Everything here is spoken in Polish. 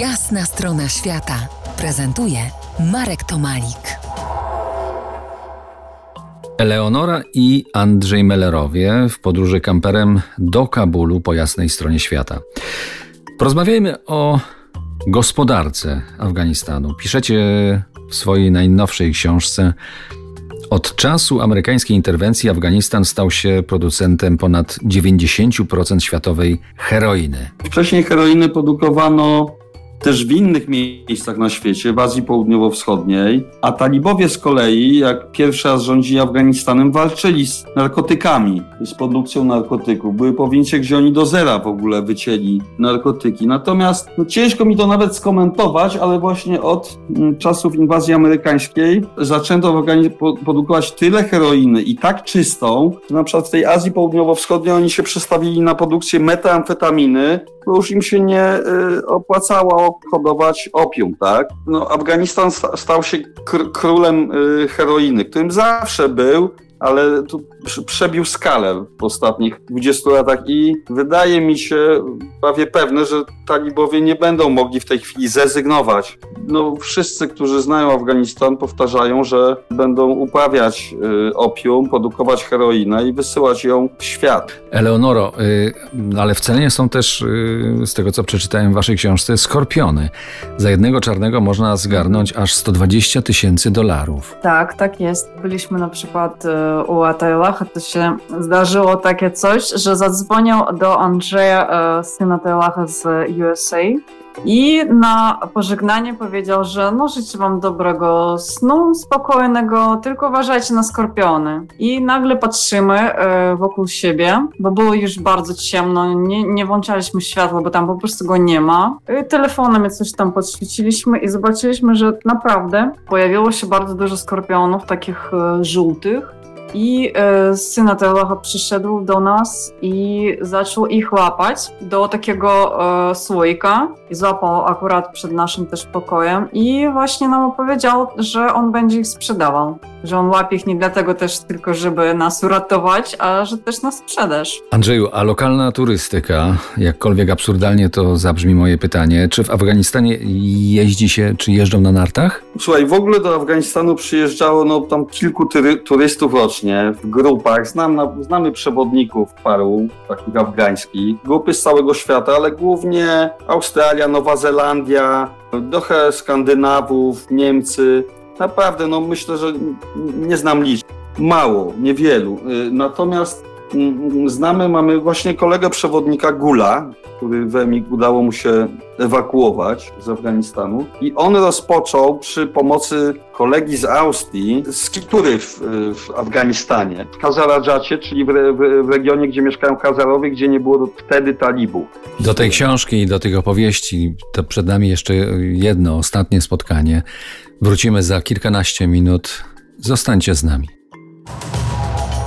Jasna strona świata prezentuje Marek Tomalik. Eleonora i Andrzej Mellerowie w podróży kamperem do Kabulu po jasnej stronie świata. Porozmawiajmy o gospodarce Afganistanu. Piszecie w swojej najnowszej książce od czasu amerykańskiej interwencji Afganistan stał się producentem ponad 90% światowej heroiny. Wcześniej heroiny produkowano też w innych miejscach na świecie, w Azji Południowo-Wschodniej, a talibowie z kolei, jak pierwszy raz rządzili Afganistanem, walczyli z narkotykami, z produkcją narkotyków. Były prowincje, gdzie oni do zera w ogóle wycięli narkotyki. Natomiast no, ciężko mi to nawet skomentować, ale właśnie od mm, czasów inwazji amerykańskiej zaczęto w Afganistanie produkować tyle heroiny i tak czystą, że na przykład w tej Azji Południowo-Wschodniej oni się przestawili na produkcję metamfetaminy, bo już im się nie y, opłacało hodować opium, tak? No, Afganistan stał się kr królem y, heroiny, którym zawsze był, ale tu przebił skalę w ostatnich 20 latach i wydaje mi się prawie pewne, że talibowie nie będą mogli w tej chwili zrezygnować. No, wszyscy, którzy znają Afganistan, powtarzają, że będą uprawiać y, opium, produkować heroinę i wysyłać ją w świat. Eleonoro, y, ale w cenie są też, y, z tego co przeczytałem w waszej książce, skorpiony. Za jednego czarnego można zgarnąć aż 120 tysięcy dolarów. Tak, tak jest. Byliśmy na przykład y, u Ataylacha, to się zdarzyło takie coś, że zadzwonił do Andrzeja, y, syna Ataylacha z USA i na pożegnanie powiedział, że no życzę wam dobrego snu, spokojnego, tylko uważajcie na skorpiony. I nagle patrzymy e, wokół siebie, bo było już bardzo ciemno, nie, nie włączaliśmy światła, bo tam po prostu go nie ma. I telefonem coś tam podświeciliśmy i zobaczyliśmy, że naprawdę pojawiło się bardzo dużo skorpionów, takich e, żółtych. I e, syn Teolocha przyszedł do nas i zaczął ich łapać do takiego e, słoika. I złapał akurat przed naszym też pokojem i właśnie nam opowiedział, że on będzie ich sprzedawał. Że on łapie ich nie dlatego też tylko, żeby nas uratować, a że też na sprzedaż. Andrzeju, a lokalna turystyka, jakkolwiek absurdalnie to zabrzmi moje pytanie, czy w Afganistanie jeździ się, czy jeżdżą na nartach? Słuchaj, w ogóle do Afganistanu przyjeżdżało no, tam kilku turystów rocznie w grupach. Znam, znamy przewodników paru takich afgańskich, grupy z całego świata, ale głównie Australia, Nowa Zelandia, trochę Skandynawów, Niemcy. Naprawdę, no myślę, że nie znam liczb. Mało, niewielu. Y, natomiast znamy, mamy właśnie kolegę przewodnika Gula, który w EMIG udało mu się ewakuować z Afganistanu. I on rozpoczął przy pomocy kolegi z Austrii skitury w, w Afganistanie, w Hazaradżacie, czyli w, w, regionie, gdzie mieszkają Hazarowie, gdzie nie było wtedy talibów. Do tej książki i do tych opowieści to przed nami jeszcze jedno, ostatnie spotkanie. Wrócimy za kilkanaście minut. Zostańcie z nami.